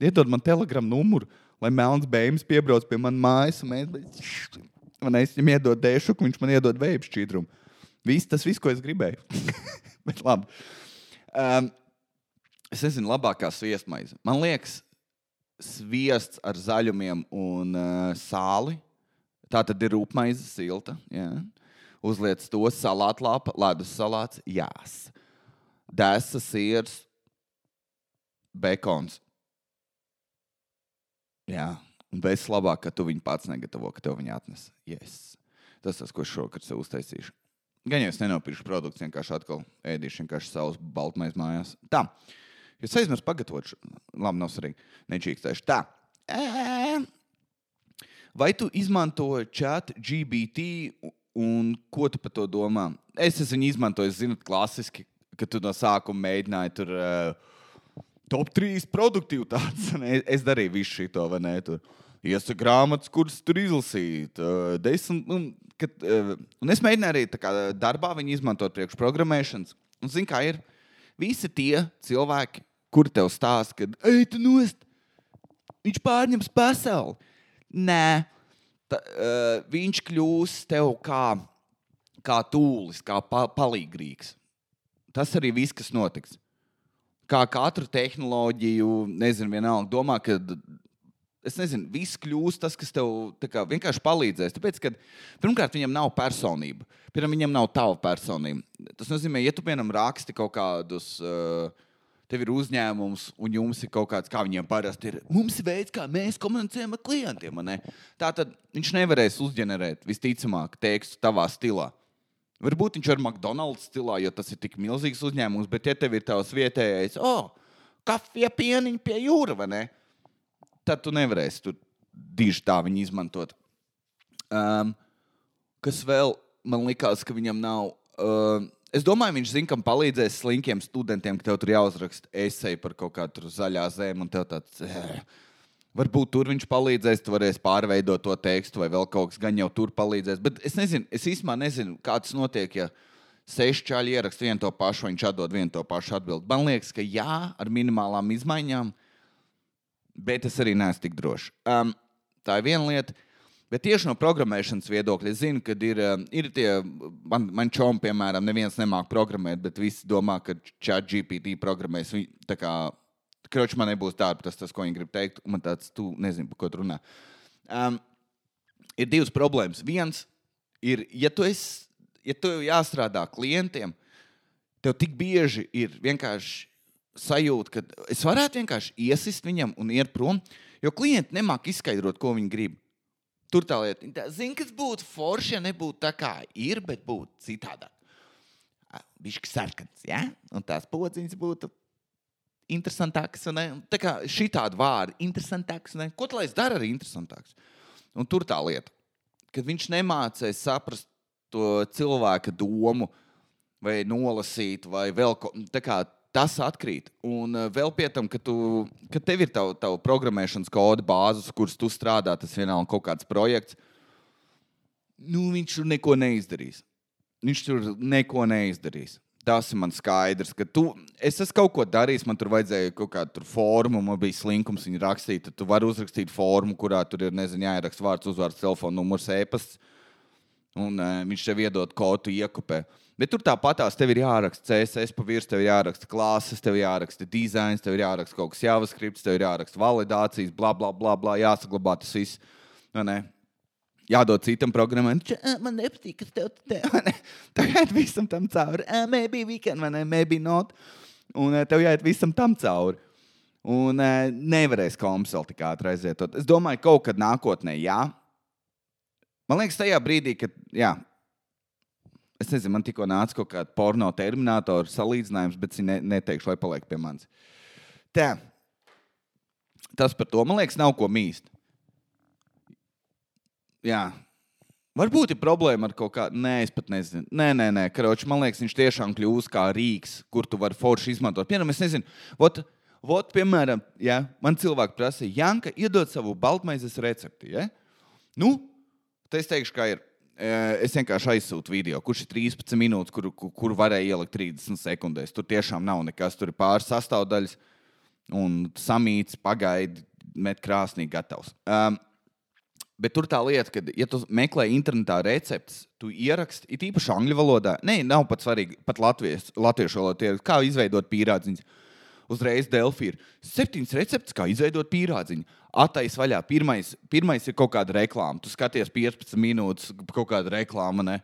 S1: iedod man telegramu numuru, lai melns bēns piebrauc pie manas mājas, mēs, man es viņam iedod dēšu, viņš man iedod veidu šķīdrumu. Viss tas, viss, ko es gribēju. Bet labi. Um, es nezinu, labākā sviestmaize. Man liekas, sviests ar zaļumiem un uh, sāli. Tā tad ir rūpmaize, silta. Jā. Uzliec to salātlāpa, ledus salāts, jās. Dēsa, sirs, bekons. Jā, un bez labāk, ka tu viņu pats negatavo, ka tev viņu atnes. Yes. Tas tas, ko es šovakar sev uztaisīšu. Gan jau es nenopirkšu produktu, vienkārši atkal ēdīšu vienkārši savus baltmaiņas mājās. Tā. Es aizmirsu pagatavot. Labi, nav svarīgi. Nečīkstēšu. Tā. Vai tu izmanto chat GBT un ko tu par to domā? Es esmu izmantojis, zinu, klasiski, ka tu no sākuma mēģināji tur uh, top 3 produktivitātes. Es, es darīju visu šo, vai ne? Tur. Iesu grāmatas, kuras tur izlasīt. Uh, desmit, un, kad, uh, un es mēģināju arī kā darbā viņu izmantot priekš programmēšanas. Un zini, kā ir? Visi tie cilvēki, kuri tev stāsta, ka, ej, tu nost, viņš pārņems pasauli. Nē, Ta, uh, viņš kļūs tev kā, kā tūlis, kā pa, palīgrīgs. Tas arī viss, kas notiks. Kā katru tehnoloģiju, nezinu, vienalga, domā, ka Es nezinu, viss kļūs tas, kas tev kā, vienkārši palīdzēs. Tāpēc, ka pirmkārt, viņam nav personība. Piemēram, viņam nav tava personība. Tas nozīmē, ja tu piemēram raksti kaut kādus. Uh, tev ir uzņēmums, un jums ir kaut kāds, kā viņiem parasti ir. Mums ir veids, kā mēs komunicējam ar klientiem. Tā tad viņš nevarēs uzģenerēt visticamāk tekstu tavā stilā. Varbūt viņš ir McDonald's stilā, jo tas ir tik milzīgs uzņēmums, bet ja tev ir tavs vietējais, oh, kafija pieniņš pie jūra, vai ne? Tad tu nevarēsi tur diži tā viņu izmantot. Um, kas vēl man likās, ka viņam nav. Uh, Es domāju, viņš zina, kam palīdzēs slinkiem studentiem, ka tev tur jāuzraksta esēji par kaut kādu zaļā zemi, tāds. Eh. Varbūt tur viņš palīdzēs, tu varēsi pārveidot to tekstu, vai vēl kaut kas gan jau tur palīdzēs. Bet es nezinu, es īstenībā nezinu, kā tas notiek. Ja seši čāļi ieraksta vienu to pašu, viņš atdod vienu to pašu atbildi. Man liekas, ka jā, ar minimālām izmaiņām, bet es arī neesmu tik drošs. Um, tā ir viena lieta. Bet tieši no programmēšanas viedokļa es zinu, ka ir, um, ir tie, man, man čomi, piemēram, neviens nemāķi programmēt, bet visi domā, ka chat GPT programmēs. Tā kā kroķis man nebūs darba, tas, tas, ko viņi grib teikt. Man tāds, tu nezini, par ko tu runā. Um, ir divas problēmas. Viens ir, ja tu, esi, ja tu jāstrādā klientiem, tev tik bieži ir vienkārši sajūta, ka es varētu vienkārši iesist viņam un iet prom, jo klienti nemāk izskaidrot, ko viņi grib. Tur tā lieta. Zini, kas būtu forši, ja nebūtu tā kā ir, bet būtu citādāk. Viņš ir sarkans, ja? un tās podziņas būtu interesantākas. Tā kā šī tāda vārda, interesantāks. Ne? Ko lai es daru arī interesantāks? Un tur tā lieta, kad viņš nemācīja saprast to cilvēka domu, vai nolasīt, vai vēl ko tādu tas atkrīt. Un uh, vēl pie tam, ka, tu, ka tev ir tava, tava programmēšanas koda bāzes, kuras tu strādā, tas vienalga kaut kāds projekts. Nu, viņš tur neko neizdarīs. Viņš tur neko neizdarīs. Tas ir man skaidrs, ka tu, es esmu kaut ko darījis, man tur vajadzēja kaut kādu formu, man bija slinkums viņu rakstīt. Tad tu vari uzrakstīt formu, kurā tur ir, nezinu, jāieraksta vārds, uzvārds, telefona numurs, e-pasts. Un uh, viņš tev iedod kodu, iekopē. Uh, Bet tur tāpatās tev ir jāraksta CSS pa virsmu, tev ir jāraksta klases, tev ir jāraksta dizains, tev ir jāraksta kaut kas JavaScript, tev ir jāraksta validācijas, bla, bla, bla, bla jāsaglabā tas viss. Jādod citam programmam, man nepatīk, kas tev te ir. Tagad visam tam cauri. Uh, maybe weekend, vai ne? Maybe not. Un uh, tev jāiet visam tam cauri. Un uh, nevarēs komsoli tik ātri aiziet. Es domāju, ka kaut kad nākotnē, jā. Man liekas, tajā brīdī, kad jā, Es nezinu, man tikko nāca kaut kāda porno terminātora salīdzinājums, bet es ne, neteikšu, lai paliek pie manis. Tā. Tas par to, man liekas, nav ko mīst. Jā. Varbūt ir problēma ar kaut kādu. Nē, es pat nezinu. Nē, nē, nē. Karoči, man liekas, viņš tiešām kļūst kā rīks, kur tu vari forši izmantot. Piemēram, es nezinu, vot, vot, piemēram, ja, man cilvēki prasīja, Janka, iedod savu baltmaizes recepti. Ja? Nu, tad es teikšu, kā ir. Eh, es vienkārši aizsūtu video, kurš ir 13 minūtes, kur, kur, varēja ielikt 30 sekundēs. Tur tiešām nav nekas. Tur ir pāris sastāvdaļas, un samīts, pagaidi, met krāsnī, gatavs. Um, Bet tur tā lieta, ka, ja tu meklē internetā receptes, tu ieraksti, it īpaši angļu valodā, ne, nav pat svarīgi, pat latvijas, latviešu valodā, kā izveidot pīrādziņus. Uzreiz Delfī ir septiņas receptes, kā izveidot pīrādziņu attais vaļā. Pirmais, pirmais ir kaut kāda reklāma. Tu skaties 15 minūtes, kaut kāda reklāma, ne,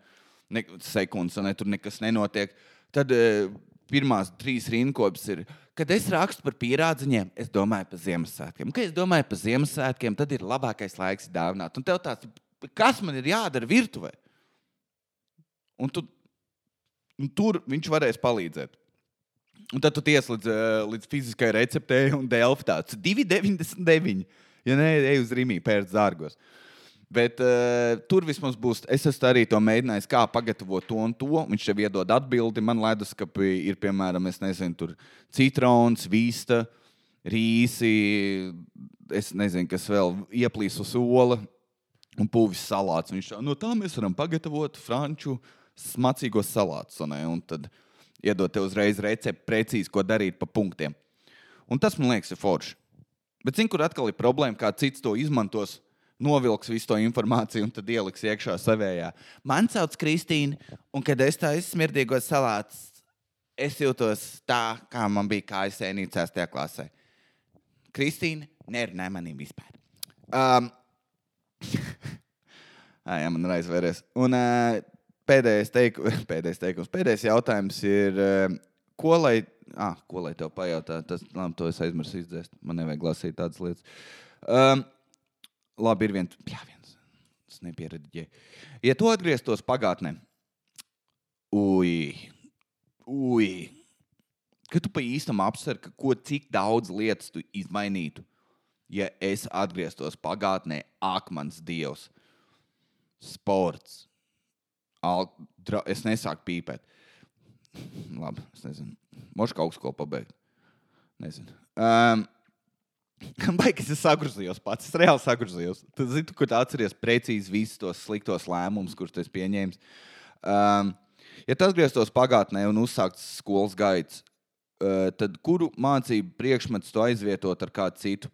S1: ne sekundes, ne tur nekas nenotiek. Tad e, pirmās trīs rindkopas ir. Kad es rakstu par pierādziņiem, es domāju par Ziemassvētkiem. Kad es domāju par Ziemassvētkiem, tad ir labākais laiks dāvināt. Un tev tāds, kas man ir jādara virtuvē? Un, tu, un tur viņš varēs palīdzēt. Un tad tu tiec līdz, eh, līdz fiziskai receptei un Delfi tāds 2,99. Ja nē, ej uz Rīgā, pēc dārgos. Bet uh, tur vismaz būs. Es esmu arī to mēģinājis, kā pagatavot to un to. Viņš tev iedod atbildi. Man leduskapī ir, piemēram, nezinu, citrons, vīsta, rīsi, es nezinu, kas vēl ieplīs uz ola un pūvis salāts. Viņš no tā mēs varam pagatavot franču smacīgos salātus. Un tad iedot tev uzreiz recepti, precīzi, ko darīt pa punktiem. Un tas man liekas, ir forši. Bet, zini, kur atkal ir problēma, kā cits to izmantos, novilks visu to informāciju un tad ieliks iekšā savējā. Man sauc Kristīna, un kad es tā izsmirdīgo salātu, es jūtos tā, kā man bija kājas sēnīcās tajā klasē. Kristīna nerunāja manī vispār. Um, ah, jā, man ir aizvēries. Un uh, pēdējais, teiku, pēdējais teikums, pēdējais jautājums ir, uh, ko lai, ah, ko lai tev pajautā? Tas, labi, to es aizmirsu izdzēst. Man nevajag lasīt tādas lietas. Um, labi, ir viens, jā, viens. Es nepieredzēju. Ja tu atgrieztos pagātnē, ui, ui, ka tu pa īstam apsver, ko cik daudz lietas tu izmainītu, ja es atgrieztos pagātnē, ak, mans dievs, sports. Al, dra, es nesāku pīpēt. Labi, es nezinu. Možda kaut ko pabeigt. Nezinu. Um, Baigas, es sagrozījos pats. Es reāli sagrozījos. Tu zini, kur tu atceries precīzi visus tos sliktos lēmumus, kurus tu esi pieņēmis. Um, ja tu atgrieztos pagātnē un uzsāktu skolas gaitas, uh, tad kuru mācību priekšmetu tu aizvietot ar kādu citu?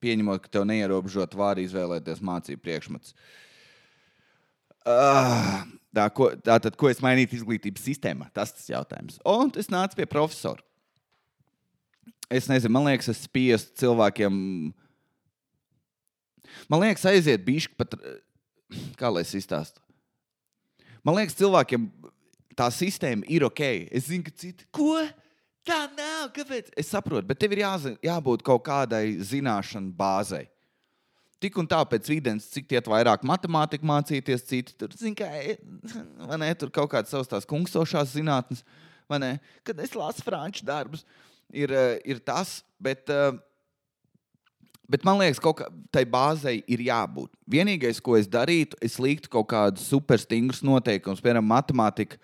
S1: Pieņemot, ka tev neierobežot vārdu izvēlēties mācību priekšmetus. Uh, tā, ko, tā tad, ko es mainītu izglītības sistēmā? Tas tas jautājums. Un es nācu pie profesora es nezinu, man liekas, es spiestu cilvēkiem. Man liekas, aiziet bišķi pat, kā lai es izstāstu. Man liekas, cilvēkiem tā sistēma ir ok. Es zinu, ka citi, ko? Tā nav, kāpēc? Es saprotu, bet tev ir jāzina, jābūt kaut kādai zināšanu bāzei. Tik un tā pēc videns, cik tiek vairāk matemātikā mācīties, citi tur zina, ka ne, tur kaut kādas savas tās kungstošās zinātnes, vai ne? Kad es lasu franču darbus, ir, eh, ir tas, bet, eh, bet man liekas, ka tai bāzei ir jābūt. Vienīgais, ko es darītu, es liktu kaut kādus superstingrus noteikumus, piemēram, matemātika.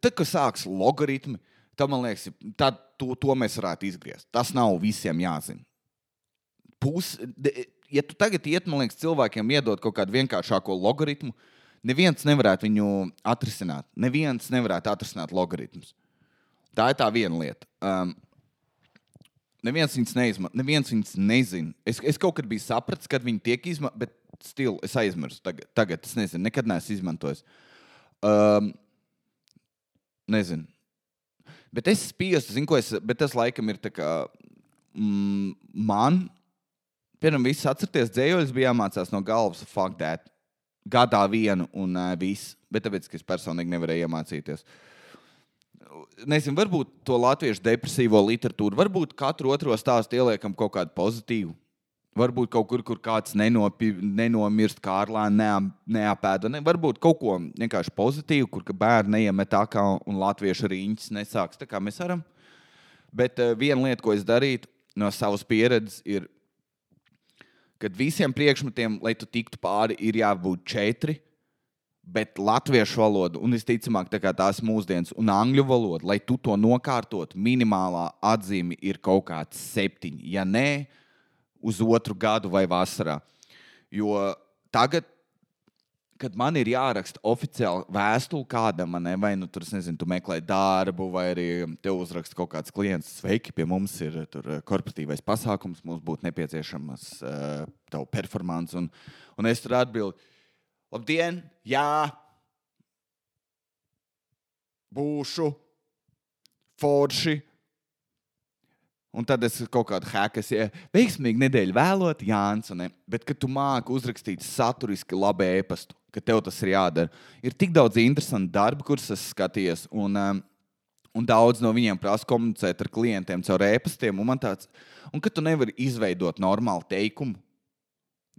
S1: Tad, kad sāks logaritmi, tad man liekas, tad to, to mēs varētu izgriezt. Tas nav visiem jāzina. Pus, ja tu tagad iet, man liekas, cilvēkiem iedod kaut kādu vienkāršāko logaritmu, neviens nevarētu viņu atrisināt. Neviens nevarētu atrisināt logaritmus. Tā ir tā viena lieta. Um, Neviens viņus neizmanto, neviens viņus nezina. Es, es kaut kad biju sapratis, kad viņi tiek izmantot, bet stila es aizmirsu. Tagad, tagad es nezinu, nekad neesmu izmantojis. Um, nezinu. Bet es spiestu, zinu, ko es. Bet tas laikam ir tā kā mm, man. Piemēram, viss atcerieties, dzējoļus bija jāmācās no galvas, fuck that. Gadā vienu un uh, viss. Bet tāpēc, ka es personīgi nevarēju iemācīties. Nezinu, varbūt to latviešu depresīvo literatūru, varbūt katru otro stāstu ieliekam kaut kādu pozitīvu. Varbūt kaut kur, kur kāds nenopi, nenomirst, kā ar lēnu neapēda. Ne, varbūt kaut ko vienkārši pozitīvu, kur bērni neiemet tā kā un latviešu riņķis nesāks. Tā kā mēs varam. Bet uh, viena lieta, ko es darītu no savas pieredzes, ir, kad visiem priekšmetiem, lai tu tiktu pāri, ir jābūt četri Bet latviešu valoda, un visticamāk, tā tās mūsdienas, un angļu valoda, lai tu to nokārtot, minimālā atzīme ir kaut kāds septiņi. Ja nē, uz otru gadu vai vasarā. Jo tagad, kad man ir jāraksta oficiāli vēstule kādam, ne, vai nu tur, nezinu, tu meklē darbu, vai arī te uzraksta kaut kāds klients, sveiki, pie mums ir tur korporatīvais pasākums, mums būtu nepieciešamas uh, tavu performance. Un, un es tur atbildēju Labdien, jā, būšu forši. Un tad es kaut kādu hēkas, ja veiksmīgi nedēļu vēlot, Jānis, ne? bet kad tu māki uzrakstīt saturiski labu ēpastu, ka tev tas ir jādara, ir tik daudz interesantu darbu, kurus es skatījos. Un, um, un daudz no viņiem prasa komunicēt ar klientiem caur ēpastiem. Un, tāds, un ka tu nevari izveidot normālu teikumu,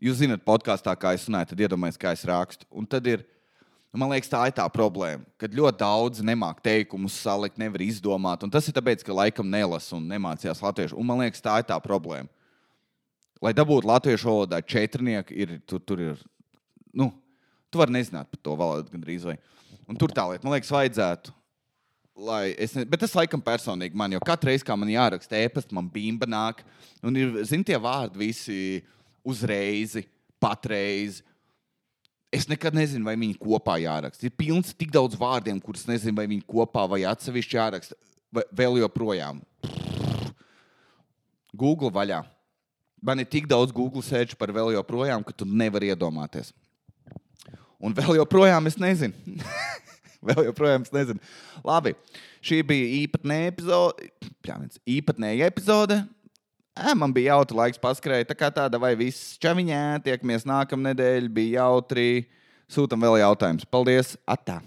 S1: Jūs zināt, podkāstā, kā es runāju, tad iedomājieties, kā es rakstu. Un tad ir, man liekas, tā ir tā problēma, kad ļoti daudz nemāk teikumus salikt, nevar izdomāt. Un tas ir tāpēc, ka laikam nelasa un nemācījās latviešu. Un man liekas, tā ir tā problēma. Lai dabūtu latviešu valodā četrnieki, ir, tur, tur ir, nu, tu vari nezināt par to valodu gandrīz vai. Un tur tā lieta, man liekas, vajadzētu. Lai es ne, bet tas laikam personīgi man, jo katru reizi, kad man jāraksta ēpasta, man bimba nāk. Un ir, zin, tie vārdi visi uzreiz, patreiz. Es nekad nezinu, vai viņi kopā jāraksta. Ir pilns tik daudz vārdiem, kurus nezinu, vai viņi kopā vai atsevišķi jāraksta. Vai vēl joprojām. Google vaļā. Man ir tik daudz Google sēžu par vēl joprojām, ka tu nevari iedomāties. Un vēl joprojām es nezinu. vēl joprojām es nezinu. Labi, šī bija īpatnēja epizode. Īpatnēja epizode Ē, man bija jautri laiks paskrēt, tā kā tāda vai viss čaviņā. Tiekamies nākamnedēļ, bija jautri. Sūtam vēl jautājumus. Paldies! Atā!